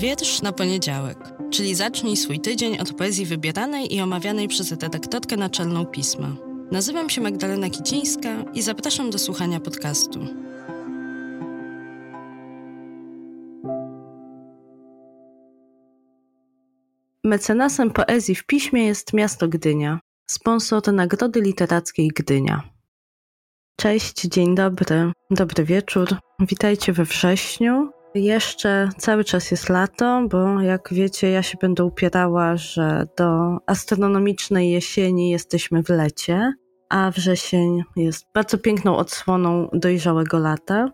Wiersz na poniedziałek, czyli zacznij swój tydzień od poezji wybieranej i omawianej przez redaktorkę naczelną pisma. Nazywam się Magdalena Kicińska i zapraszam do słuchania podcastu. Mecenasem poezji w piśmie jest miasto Gdynia, sponsor Nagrody Literackiej Gdynia. Cześć, dzień dobry, dobry wieczór. Witajcie we wrześniu. Jeszcze cały czas jest lato, bo jak wiecie, ja się będę upierała, że do astronomicznej jesieni jesteśmy w lecie, a wrzesień jest bardzo piękną odsłoną dojrzałego lata.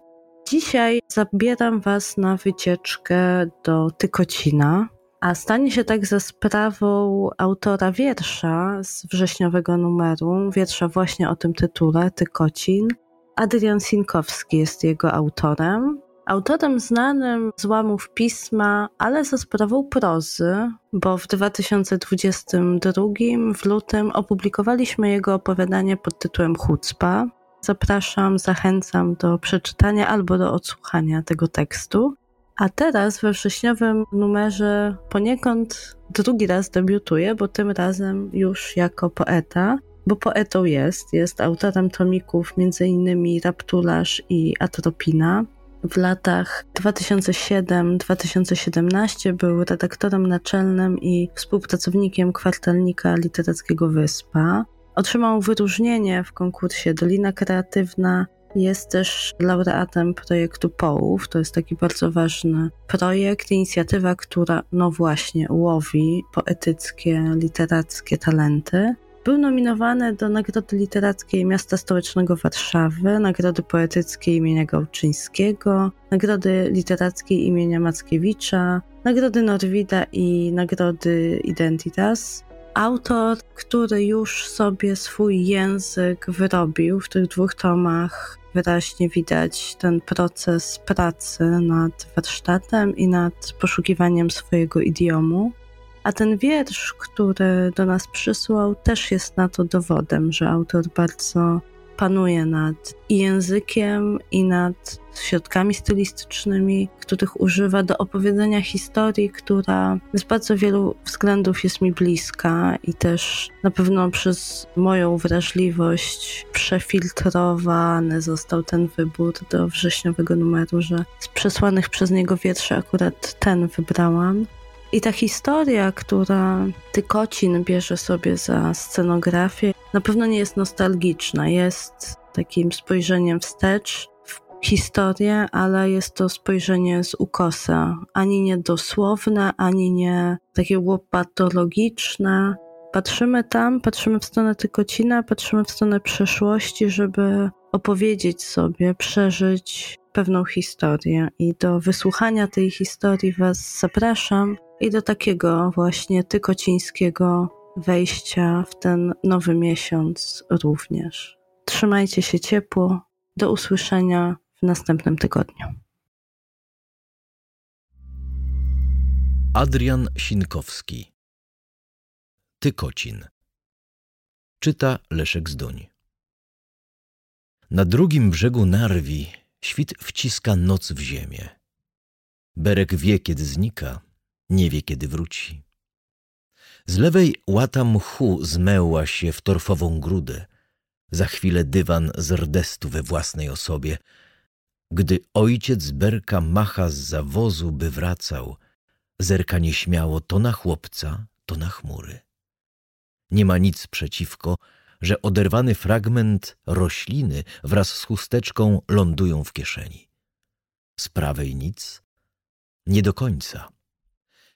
Dzisiaj zabieram Was na wycieczkę do Tykocina, a stanie się tak za sprawą autora wiersza z wrześniowego numeru, wiersza właśnie o tym tytule, Tykocin. Adrian Sinkowski jest jego autorem. Autorem znanym z łamów pisma, ale za sprawą prozy, bo w 2022 w lutym opublikowaliśmy jego opowiadanie pod tytułem Chucpa. Zapraszam, zachęcam do przeczytania albo do odsłuchania tego tekstu. A teraz we wrześniowym numerze poniekąd drugi raz debiutuje, bo tym razem już jako poeta, bo poetą jest, jest autorem tomików m.in. Raptularz i Atropina. W latach 2007-2017 był redaktorem naczelnym i współpracownikiem kwartalnika literackiego Wyspa. Otrzymał wyróżnienie w konkursie Dolina Kreatywna jest też laureatem projektu Połów. To jest taki bardzo ważny projekt, inicjatywa, która, no właśnie, łowi poetyckie, literackie talenty. Był nominowany do Nagrody Literackiej Miasta Stołecznego Warszawy, Nagrody Poetyckiej imienia Gałczyńskiego, Nagrody Literackiej imienia Mackiewicza, Nagrody Norwida i Nagrody Identitas autor, który już sobie swój język wyrobił w tych dwóch tomach. Wyraźnie widać ten proces pracy nad warsztatem i nad poszukiwaniem swojego idiomu. A ten wiersz, który do nas przysłał, też jest na to dowodem, że autor bardzo panuje nad i językiem, i nad środkami stylistycznymi, których używa do opowiedzenia historii, która z bardzo wielu względów jest mi bliska i też na pewno przez moją wrażliwość przefiltrowany został ten wybór do wrześniowego numeru, że z przesłanych przez niego wierszy akurat ten wybrałam. I ta historia, która Tykocin bierze sobie za scenografię, na pewno nie jest nostalgiczna. Jest takim spojrzeniem wstecz w historię, ale jest to spojrzenie z ukosa. Ani nie dosłowne, ani nie takie łopatologiczne. Patrzymy tam, patrzymy w stronę Tykocina, patrzymy w stronę przeszłości, żeby opowiedzieć sobie, przeżyć pewną historię. I do wysłuchania tej historii Was zapraszam i do takiego właśnie tykocińskiego wejścia w ten nowy miesiąc również. Trzymajcie się ciepło. Do usłyszenia w następnym tygodniu. Adrian Sinkowski Tykocin Czyta Leszek Zduń Na drugim brzegu Narwi świt wciska noc w ziemię. Berek wie, kiedy znika, nie wie, kiedy wróci. Z lewej łata mchu zmeła się w torfową grudę. Za chwilę dywan z rdestu we własnej osobie. Gdy ojciec Berka macha z zawozu, by wracał, zerka nieśmiało to na chłopca, to na chmury. Nie ma nic przeciwko, że oderwany fragment rośliny wraz z chusteczką lądują w kieszeni. Z prawej nic, nie do końca.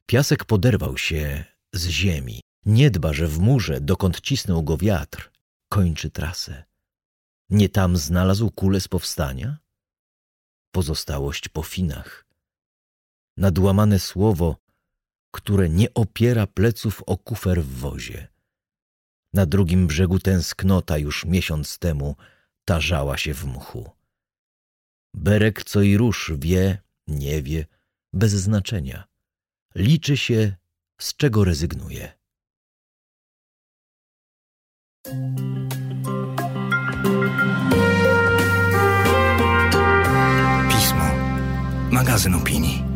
Piasek poderwał się z ziemi. Nie dba, że w murze, dokąd cisnął go wiatr, kończy trasę. Nie tam znalazł kulę z powstania? Pozostałość po finach. Nadłamane słowo, które nie opiera pleców o kufer w wozie. Na drugim brzegu tęsknota już miesiąc temu tarzała się w mchu. Berek co i rusz wie, nie wie, bez znaczenia. Liczy się, z czego rezygnuje. Pismo. Magazyn opinii.